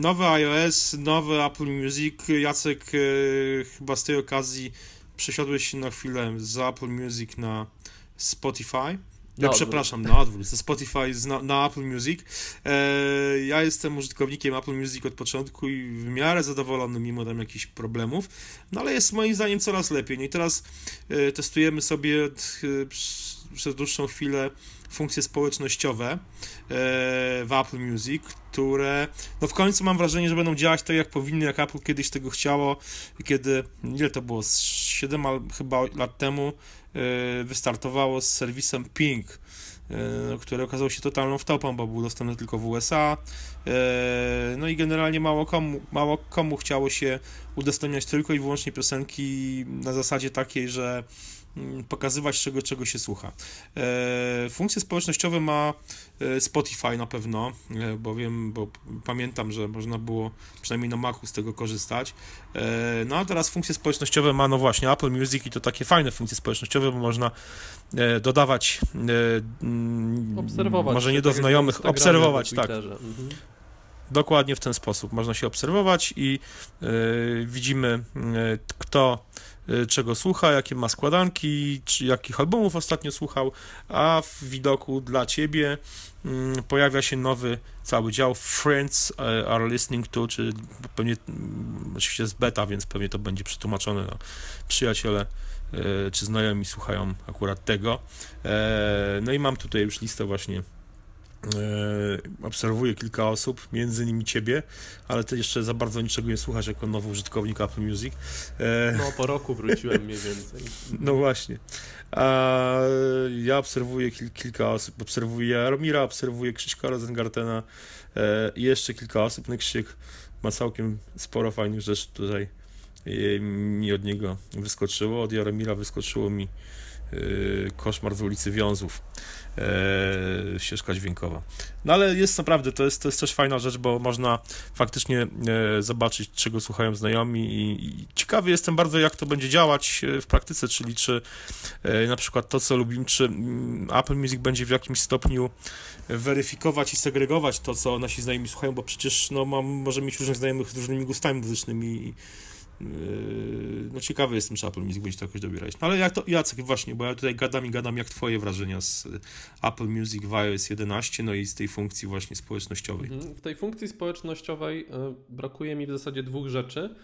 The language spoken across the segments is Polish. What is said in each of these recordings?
nowy iOS, nowy Apple Music. Jacek, e, chyba z tej okazji przesiadłeś się na chwilę z Apple Music na Spotify. Ja przepraszam, na odwrót, ze Spotify na, na, Apple Music. E, ja jestem użytkownikiem Apple Music od początku i w miarę zadowolony mimo tam jakichś problemów, no ale jest moim zdaniem coraz lepiej. No i teraz e, testujemy sobie e, przez dłuższą chwilę funkcje społecznościowe e, w Apple Music, które no w końcu mam wrażenie, że będą działać tak jak powinny, jak Apple kiedyś tego chciało, kiedy, ile to było, 7 chyba lat temu e, wystartowało z serwisem Ping, e, który okazał się totalną wtopą, bo był dostępny tylko w USA. No i generalnie mało komu, mało komu chciało się udostępniać tylko i wyłącznie piosenki na zasadzie takiej, że pokazywać czego, czego się słucha. E, funkcje społecznościowe ma e, Spotify na pewno, e, bo wiem, bo pamiętam, że można było przynajmniej na Macu z tego korzystać. No a teraz funkcje społecznościowe ma no właśnie Apple Music i to takie fajne funkcje społecznościowe, bo można dodawać mm, obserwować może nie do tak znajomych, obserwować, tak. Mhm. Dokładnie w ten sposób można się obserwować i widzimy kto czego słucha, jakie ma składanki, czy jakich albumów ostatnio słuchał, a w widoku dla ciebie mm, pojawia się nowy cały dział Friends y, are listening to, czy pewnie mm, oczywiście jest beta, więc pewnie to będzie przetłumaczone na przyjaciele y, czy znajomi słuchają akurat tego. E, no i mam tutaj już listę właśnie obserwuję kilka osób, między innymi ciebie, ale ty jeszcze za bardzo niczego nie słuchasz jako nowy użytkownik Apple Music. E, no, po roku wróciłem mniej więcej. No właśnie. A ja obserwuję kil, kilka osób. Obserwuję Jaromira, obserwuję Krzyśka Rosengartena e, i jeszcze kilka osób. No Krzysiek ma całkiem sporo fajnych rzeczy tutaj mi od niego wyskoczyło. Od Jaromira wyskoczyło mi Koszmar w ulicy Wiązów e, ścieżka dźwiękowa. No ale jest naprawdę, to jest, to jest też fajna rzecz, bo można faktycznie e, zobaczyć, czego słuchają znajomi i, i ciekawy jestem bardzo, jak to będzie działać w praktyce, czyli czy na przykład to, co lubimy, czy mm, Apple Music będzie w jakimś stopniu weryfikować i segregować to, co nasi znajomi słuchają, bo przecież no, mam, możemy mieć różnych znajomych z różnymi gustami muzycznymi i no ciekawy jestem, czy Apple Music będzie to jakoś dobierać. No ale jak to, Jacek, właśnie, bo ja tutaj gadam i gadam, jak twoje wrażenia z Apple Music w iOS 11, no i z tej funkcji właśnie społecznościowej. Mhm. W tej funkcji społecznościowej e, brakuje mi w zasadzie dwóch rzeczy.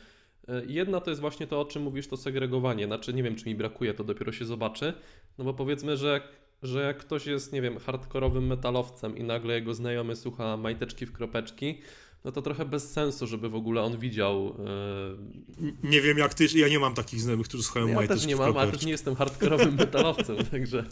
E, jedna to jest właśnie to, o czym mówisz, to segregowanie. Znaczy, nie wiem, czy mi brakuje, to dopiero się zobaczy. No bo powiedzmy, że że jak ktoś jest, nie wiem, hardkorowym metalowcem i nagle jego znajomy słucha majteczki w kropeczki, no to trochę bez sensu, żeby w ogóle on widział. Yy... Nie wiem jak ty, ja nie mam takich znajomych, którzy słuchają Ja też nie mam, ale też nie jestem hardkorowym metalowcem, także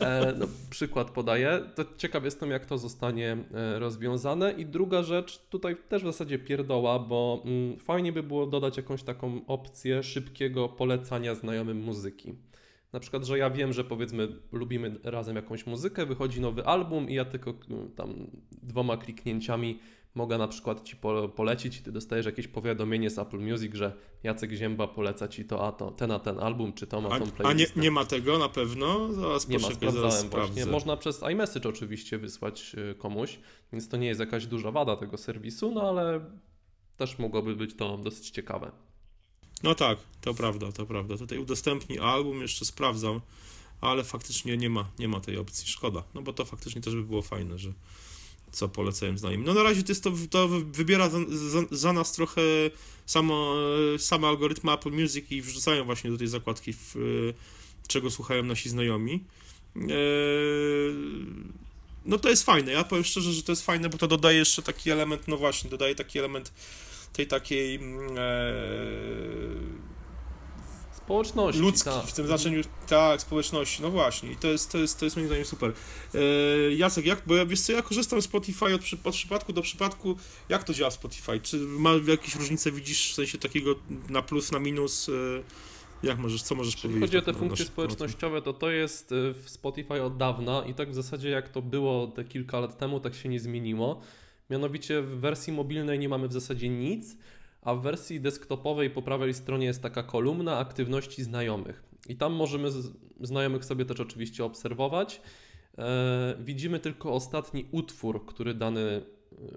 e, no, przykład podaję. To ciekaw jestem, jak to zostanie e, rozwiązane. I druga rzecz, tutaj też w zasadzie pierdoła, bo mm, fajnie by było dodać jakąś taką opcję szybkiego polecania znajomym muzyki. Na przykład, że ja wiem, że powiedzmy lubimy razem jakąś muzykę, wychodzi nowy album i ja tylko mm, tam dwoma kliknięciami mogę na przykład Ci polecić i Ty dostajesz jakieś powiadomienie z Apple Music, że Jacek Zięba poleca Ci to, a to, ten a ten album, czy to ma tą playlistę. A nie, nie ma tego na pewno? Zaraz nie ma, sprawdzałem właśnie. Można przez iMessage oczywiście wysłać y, komuś, więc to nie jest jakaś duża wada tego serwisu, no ale też mogłoby być to dosyć ciekawe. No tak, to prawda, to prawda. Tutaj udostępnij album, jeszcze sprawdzam, ale faktycznie nie ma, nie ma tej opcji. Szkoda, no bo to faktycznie też by było fajne, że co polecałem znajomym. No na razie to, jest to, to wybiera za, za, za, nas trochę samo, same algorytmy Apple Music i wrzucają właśnie do tej zakładki, w, czego słuchają nasi znajomi. Eee, no to jest fajne, ja powiem szczerze, że to jest fajne, bo to dodaje jeszcze taki element, no właśnie, dodaje taki element tej takiej mm, e, Społeczności. Ludzki, tak. w tym znaczeniu, tak, społeczności, no właśnie. I to jest, to jest, to jest moim zdaniem super. E, Jacek, jak, bo ja wiesz co, ja korzystam z Spotify od, od przypadku do przypadku. Jak to działa Spotify? Czy ma jakieś różnice widzisz w sensie takiego na plus, na minus? E, jak możesz, co możesz powiedzieć? chodzi o te funkcje społecznościowe, to to jest e, w Spotify od dawna i tak w zasadzie jak to było te kilka lat temu, tak się nie zmieniło. Mianowicie w wersji mobilnej nie mamy w zasadzie nic, a w wersji desktopowej po prawej stronie jest taka kolumna aktywności znajomych. I tam możemy znajomych sobie też oczywiście obserwować. E, widzimy tylko ostatni utwór, który dany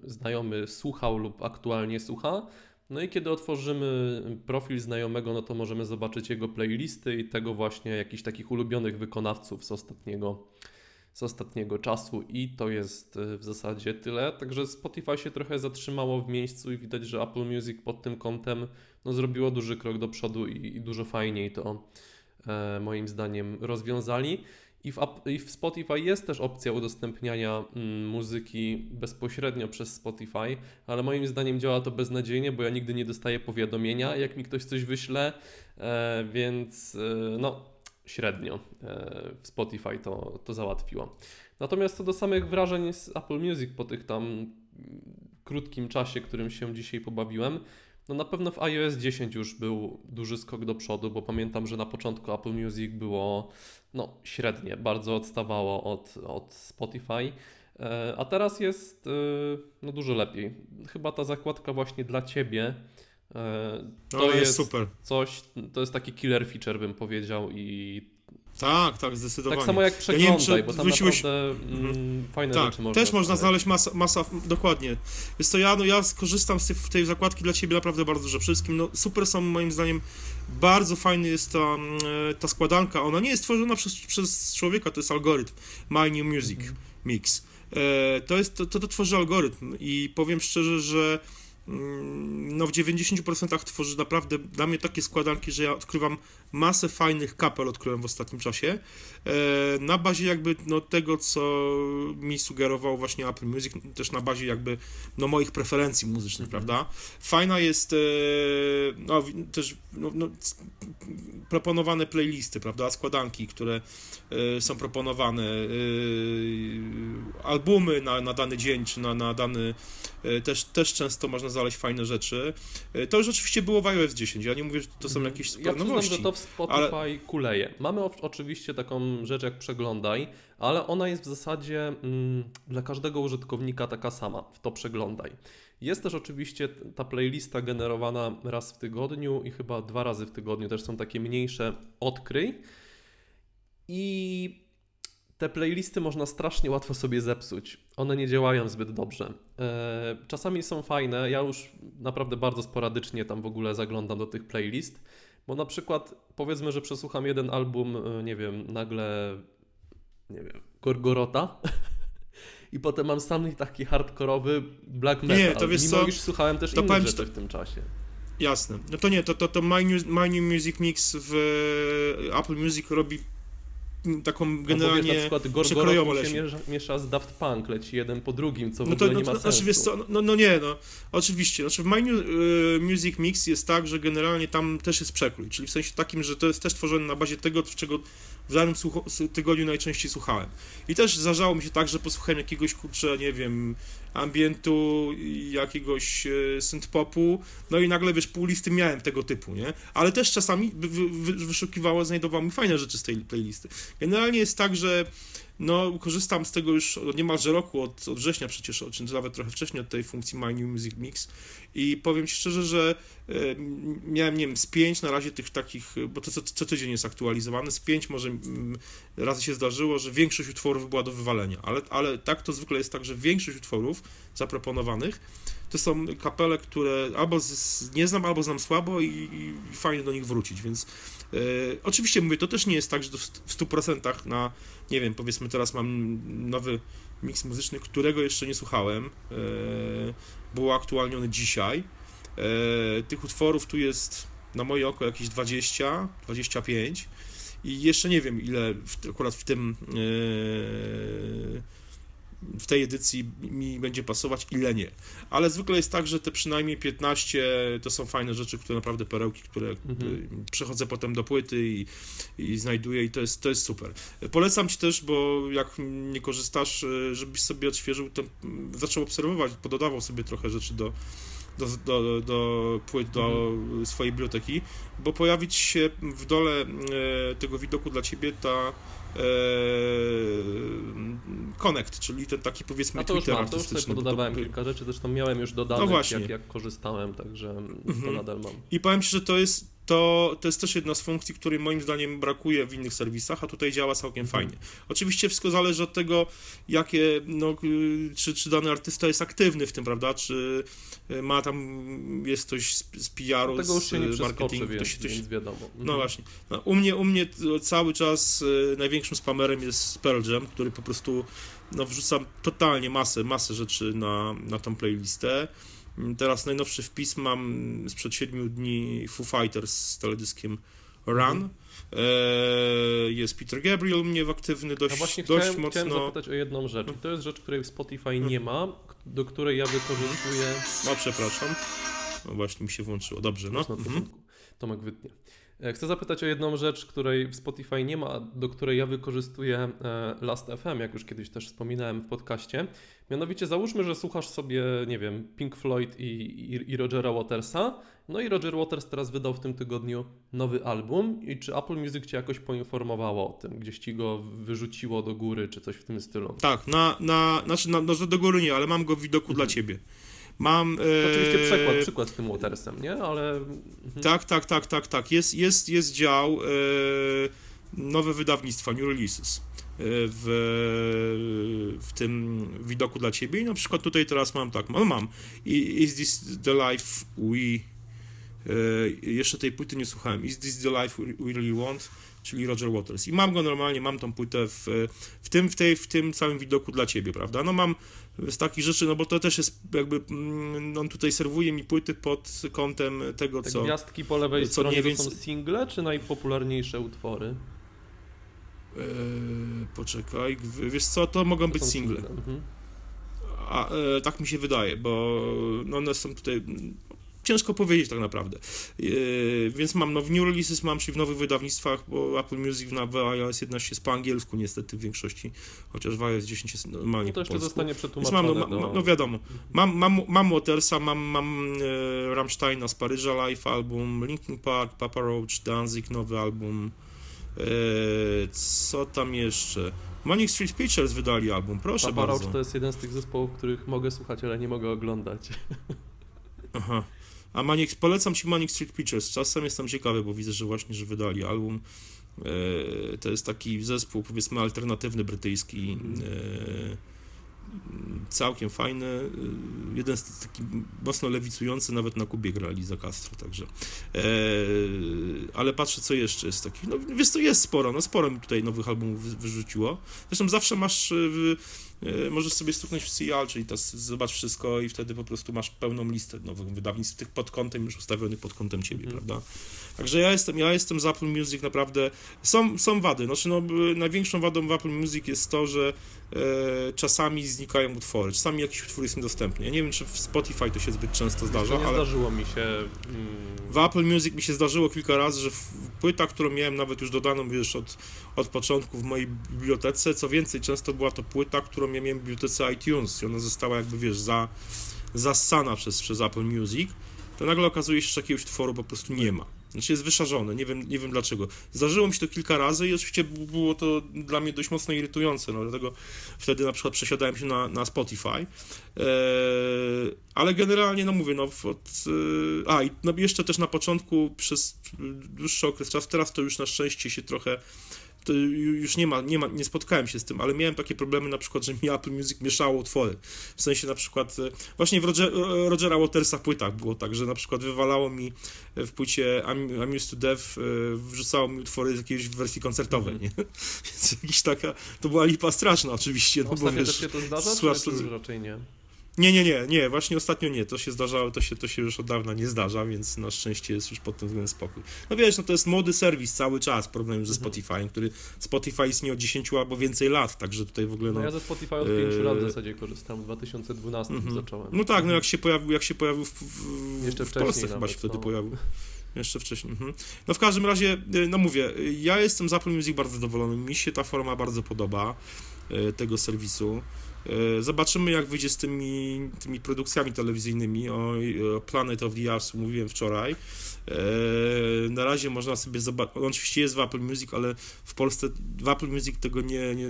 znajomy słuchał lub aktualnie słucha. No i kiedy otworzymy profil znajomego, no to możemy zobaczyć jego playlisty i tego właśnie jakichś takich ulubionych wykonawców z ostatniego, z ostatniego czasu i to jest y, w zasadzie tyle. Także Spotify się trochę zatrzymało w miejscu i widać, że Apple Music pod tym kątem no, zrobiło duży krok do przodu i, i dużo fajniej to e, moim zdaniem rozwiązali. I w, I w, Spotify jest też opcja udostępniania mm, muzyki bezpośrednio przez Spotify, ale moim zdaniem działa to beznadziejnie, bo ja nigdy nie dostaję powiadomienia, jak mi ktoś coś wyśle, e, więc e, no średnio e, w Spotify to, to załatwiło. Natomiast co do samych wrażeń z Apple Music po tych tam mm, krótkim czasie, którym się dzisiaj pobawiłem, no na pewno w iOS 10 już był duży skok do przodu, bo pamiętam, że na początku Apple Music było no, średnie, bardzo odstawało od, od Spotify. E, a teraz jest e, no, dużo lepiej. Chyba ta zakładka właśnie dla ciebie e, to jest, jest super. coś, to jest taki killer feature bym powiedział i tak, tak, zdecydowanie. Tak samo jak przeglądaj, ja wiem, bo tam zwróciłeś... naprawdę mm, fajne tak, rzeczy można też można znaleźć masa, masa dokładnie. Jest to ja, no ja skorzystam z tej, tej zakładki dla Ciebie naprawdę bardzo dużo. Przede wszystkim, no super są moim zdaniem, bardzo fajny jest ta, mm, ta składanka. Ona nie jest tworzona przez, przez człowieka, to jest algorytm My New Music -hmm. Mix. E, to, jest, to, to, to tworzy algorytm i powiem szczerze, że no w 90% tworzy naprawdę dla mnie takie składanki, że ja odkrywam masę fajnych kapel odkryłem w ostatnim czasie, e, na bazie jakby no, tego, co mi sugerował właśnie Apple Music, też na bazie jakby no, moich preferencji muzycznych, mm -hmm. prawda? Fajna jest e, no, też no, no, proponowane playlisty, prawda? Składanki, które e, są proponowane, albumy na, na dany dzień, czy na, na dany też, też często można znaleźć fajne rzeczy. To już oczywiście było w iOS 10. Ja nie mówię, że to są mhm. jakieś super ja nowości. że to w Spotify ale... kuleje. Mamy oczywiście taką rzecz jak przeglądaj, ale ona jest w zasadzie mm, dla każdego użytkownika taka sama, w to przeglądaj. Jest też oczywiście ta playlista generowana raz w tygodniu i chyba dwa razy w tygodniu też są takie mniejsze odkryj. I te playlisty można strasznie łatwo sobie zepsuć. One nie działają zbyt dobrze. E, czasami są fajne. Ja już naprawdę bardzo sporadycznie tam w ogóle zaglądam do tych playlist. Bo na przykład powiedzmy, że przesłucham jeden album, e, nie wiem, nagle, nie wiem, Gorgorota i potem mam sam taki hardkorowy black metal. Nie, to wiesz Mimo co, iż słuchałem też to innych rzeczy to... w tym czasie. Jasne. No to nie, to, to, to My, New, My New Music Mix w Apple Music robi taką generalnie no, wiesz, na przykład przekrojowo się miesza, miesza z Daft Punk, leci jeden po drugim, co w no to, ogóle no, nie ma to, sensu. Znaczy, co, no, no nie, no oczywiście, znaczy w My New y, Music Mix jest tak, że generalnie tam też jest przekrój, czyli w sensie takim, że to jest też tworzone na bazie tego, czego w danym tygodniu najczęściej słuchałem. I też zdarzało mi się tak, że posłuchałem jakiegoś, kurczę, nie wiem, ambientu, jakiegoś e, synth-popu, no i nagle, wiesz, pół listy miałem tego typu, nie? Ale też czasami wy, wy, wyszukiwało, znajdowało mi fajne rzeczy z tej playlisty. Generalnie jest tak, że no, korzystam z tego już niemalże roku, od, od września przecież, czy nawet trochę wcześniej od tej funkcji My New Music Mix. I powiem Ci szczerze, że e, miałem, nie wiem, z pięć na razie tych takich, bo to co, co tydzień jest aktualizowane, z pięć może mm, razy się zdarzyło, że większość utworów była do wywalenia, ale, ale tak to zwykle jest tak, że większość utworów zaproponowanych to są kapele, które albo z, nie znam, albo znam słabo i, i fajnie do nich wrócić, więc e, oczywiście mówię, to też nie jest tak, że w, w 100% na, nie wiem, powiedzmy teraz mam nowy miks muzyczny, którego jeszcze nie słuchałem, e, był aktualniony dzisiaj. E, tych utworów tu jest na moje oko jakieś 20, 25 i jeszcze nie wiem ile w, akurat w tym e, w tej edycji mi będzie pasować, ile nie. Ale zwykle jest tak, że te przynajmniej 15 to są fajne rzeczy, które naprawdę perełki, które mhm. przechodzę potem do płyty i, i znajduję i to jest, to jest super. Polecam Ci też, bo jak nie korzystasz, e, żebyś sobie odświeżył, to zaczął obserwować, pododawał sobie trochę rzeczy do, do, do, do płyt, do mhm. swojej biblioteki, bo pojawić się w dole e, tego widoku dla Ciebie ta Connect, czyli ten taki powiedzmy A to Twitter mam, to już sobie pododawałem kilka rzeczy, zresztą miałem już dodane, no jak, jak korzystałem, także to mhm. nadal mam. I powiem Ci, że to jest, to, to jest też jedna z funkcji, której moim zdaniem brakuje w innych serwisach, a tutaj działa całkiem Mhm. fajnie. Oczywiście wszystko zależy od tego, jakie, no, czy, czy dany artysta jest aktywny w tym, prawda, czy y, ma tam, jest ktoś z, z PR-u, już z marketingu, więc, ktoś, ktoś, wiadomo. Mhm. no właśnie. No, u, mnie, u mnie cały czas y, największym spamerem jest Pearl Jam, który po prostu no, wrzucam totalnie masę, masę rzeczy na, na tą playlistę. Teraz najnowszy wpis mam sprzed 7 dni Foo Fighters z teledyskiem Run. Mhm. E, jest Peter Gabriel u mnie w aktywny dość, A właśnie dość chciałem, mocno. chciałem zapytać o jedną rzecz. I to jest rzecz, której w Spotify nie ma, do której ja wykorzystuję. No przepraszam. No właśnie mi się włączyło. Dobrze, no. Mhm. Tomek wytnie. E, Chcę zapytać o jedną rzecz, której w Spotify nie ma, do której ja wykorzystuję e, Last.fm, jak już kiedyś też wspominałem w podcaście. Mianowicie załóżmy, że słuchasz sobie, nie wiem, Pink Floyd i, i, i Rogera Watersa. No i Roger Waters teraz wydał w tym tygodniu nowy album. I czy Apple Music cię jakoś poinformowało o tym? Gdzieś ci go wyrzuciło do góry, czy coś w tym stylu? Tak, na, na, znaczy na, no, do góry nie, ale mam go w widoku dla ciebie. Mam. To oczywiście e, przykład, przykład z tym Watersem, nie? Ale Tak, tak, tak, tak, tak. Jest, jest, jest dział e, nowe wydawnictwa, new releases. e, W, w tym widoku dla ciebie i na przykład tutaj teraz mam tak, no mam I- Is this the life we e, jeszcze tej płyty nie słuchałem Is this the life we really want czyli Roger Waters i mam go normalnie, mam tą płytę w, w, tym, w, tej, w tym całym widoku dla ciebie, prawda, no mam z takich rzeczy, no bo to też jest jakby, mm, on tutaj serwuje mi płyty pod kątem tego, te co... gwiazdki po lewej co stronie mniej to więcej- są single, czy najpopularniejsze utwory? Eee, poczekaj, wiesz co, to mogą To być są single. Mhm. A, e, tak mi się wydaje, bo no one są tutaj. Ciężko powiedzieć tak naprawdę. E, więc mam no, w New Releases, mam czyli w nowych wydawnictwach, bo Apple Music na iOS 11 jest po angielsku niestety w większości, chociaż w iOS 10 jest normalnie No to po jeszcze polsku. zostanie Więc przetłumaczone mam, no, ma, no wiadomo, mam, mam, mam Watersa, mam, mam e, Rammsteina z Paryża Live album, Linkin Park, Papa Roach, Danzig nowy album, e, co tam jeszcze? Manic Street Pictures wydali album, proszę Papa bardzo. Roach to jest jeden z tych zespołów, których mogę słuchać, ale nie mogę oglądać. Aha. A Manic, polecam ci Manic Street Pictures. Czasem jestem ciekawy, bo widzę, że właśnie, że wydali album. E, to jest taki zespół, powiedzmy, alternatywny brytyjski. E, całkiem fajny. E, jeden z taki mocno lewicujący, nawet na Kubie grali za Castro, także. Ale patrzę, co jeszcze jest taki. No wiesz, to jest sporo, no sporo mi tutaj nowych albumów wy- wyrzuciło. Zresztą zawsze masz w, możesz sobie stuknąć w CL, czyli to zobacz wszystko i wtedy po prostu masz pełną listę nowych wydawnictw, tych pod kątem już ustawionych pod kątem ciebie, Mhm. prawda? Także ja jestem, ja jestem z Apple Music naprawdę, są, są wady, znaczy no, największą wadą w Apple Music jest to, że e, czasami znikają utwory, czasami jakiś utwór jest niedostępny. Ja nie wiem, czy w Spotify to się zbyt często zdarza, nie ale zdarzyło mi się... Mm, w Apple Music mi się zdarzyło kilka razy, że w- płyta, którą miałem nawet już dodaną, wiesz, od, od początku w mojej bibliotece, co więcej, często była to płyta, którą ja miałem w bibliotece iTunes i ona została jakby, wiesz, za, zassana przez, przez Apple Music, to nagle okazuje się, że jakiegoś utworu po prostu nie ma. Znaczy jest wyszarzony, nie wiem, nie wiem dlaczego. Zdarzyło mi się to kilka razy i oczywiście było to dla mnie dość mocno irytujące, no dlatego wtedy na przykład przesiadałem się na, na Spotify. Eee, ale generalnie, no mówię, no od, e, a i no jeszcze też na początku przez dłuższy okres czasu, teraz to już na szczęście się trochę to ju- już nie ma, nie ma, nie spotkałem się z tym, ale miałem takie problemy na przykład, że mi Apple Music mieszało utwory. W sensie na przykład, e, właśnie w Roger, e, Rogera Watersa płytach było tak, że na przykład wywalało mi w płycie I'm, I'm Used to Death, e, wrzucało mi utwory z jakiejś wersji koncertowej, nie? Więc jakiś taka, to była lipa straszna oczywiście, no bo Ostatnio wiesz... też się to zdarza, słuchasz, raczej nie? Nie, nie, nie, nie, właśnie ostatnio nie, to się zdarzało, to się, to się już od dawna nie zdarza, więc na szczęście jest już pod tym względem spokój. No wiesz, no to jest młody serwis cały czas porównaniu ze Mhm. Spotify'em, który Spotify istnieje od 10 albo więcej lat, także tutaj w ogóle No no... ja ze Spotify od 5 Yy, lat w zasadzie korzystam, w 2012 Mhm. zacząłem. No tak, no jak się pojawił, jak się pojawił w, w, Jeszcze w Polsce wcześniej chyba nawet, się wtedy no. pojawił. Jeszcze wcześniej. Mhm. No w każdym razie, y, no mówię, ja jestem z Apple Music bardzo zadowolony. Mi się ta forma bardzo podoba y, tego serwisu. Y, Zobaczymy, jak wyjdzie z tymi, tymi produkcjami telewizyjnymi. O, o Planet of the Apps mówiłem wczoraj. Y, Na razie można sobie zobaczyć. On oczywiście jest w Apple Music, ale w Polsce w Apple Music tego nie, nie,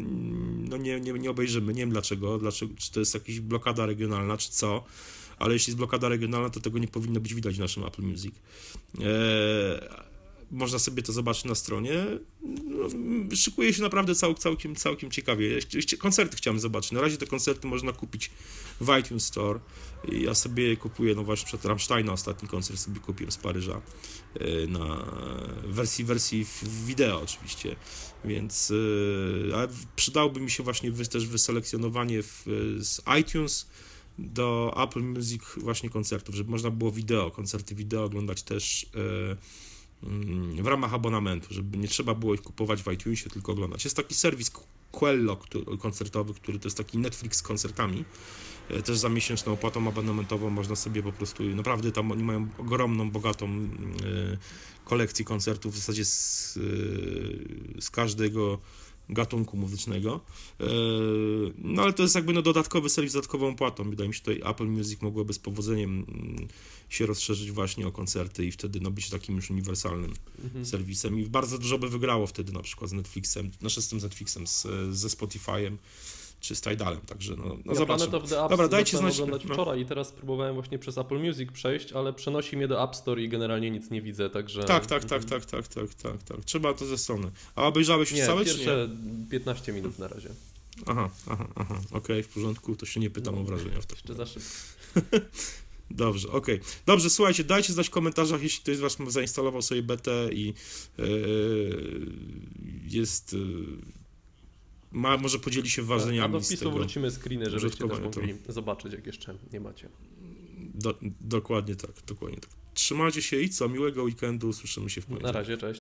no nie, nie, nie obejrzymy. Nie wiem dlaczego, dlaczego. Czy to jest jakaś blokada regionalna, czy co ale jeśli jest blokada regionalna, to tego nie powinno być widać w naszym Apple Music. Eee, można sobie to zobaczyć na stronie. No, szykuje się naprawdę cał, całkiem, całkiem ciekawie. Koncerty chciałem zobaczyć. Na razie te koncerty można kupić w iTunes Store. Ja sobie kupuję, no właśnie przed Rammsteina ostatni koncert sobie kupiłem z Paryża e, na wersji, wersji wideo oczywiście, więc ale przydałoby mi się właśnie też wyselekcjonowanie w, z iTunes do Apple Music właśnie koncertów, żeby można było wideo, koncerty wideo oglądać też e, w ramach abonamentu, żeby nie trzeba było ich kupować w iTunesie, tylko oglądać. Jest taki serwis Quello który, koncertowy, który to jest taki Netflix z koncertami, e, też za miesięczną opłatą abonamentową można sobie po prostu, naprawdę tam oni mają ogromną, bogatą e, kolekcję koncertów w zasadzie z, e, z każdego gatunku muzycznego. E, No ale to jest jakby no dodatkowy serwis z dodatkową opłatą. Wydaje mi się, że tutaj Apple Music mogłoby z powodzeniem mm, się rozszerzyć właśnie o koncerty i wtedy no, być takim już uniwersalnym Mhm. serwisem i bardzo dużo by wygrało wtedy na przykład z Netflixem, znaczy z tym Netflixem, z, ze Spotify'em czy z Tidalem, także no, no ja zobaczymy. Planet of the Apps Dobra, dajcie znać- oglądać no. wczoraj i teraz próbowałem właśnie przez Apple Music przejść, ale przenosi mnie do App Store i generalnie nic nie widzę, także... Tak, tak, tak, tak, tak, tak, tak, tak. Trzeba to ze strony. A obejrzałeś już Nie, całe, czy nie? pierwsze 15 minut na razie. Aha, aha, aha, okej, w porządku, to się nie pytam No, o wrażenia w Jeszcze za szybko. Dobrze, okej. Dobrze, słuchajcie, dajcie znać w komentarzach, jeśli ktoś z Was zainstalował sobie BT i yy, jest. Yy, ma, może podzieli się A wrażeniami do wpisu wrócimy screeny, żebyście też mogli zobaczyć, jak jeszcze nie macie. Do, dokładnie tak, dokładnie tak. Trzymajcie się i co? Miłego weekendu, słyszymy się w Na poniedziałek. razie, cześć.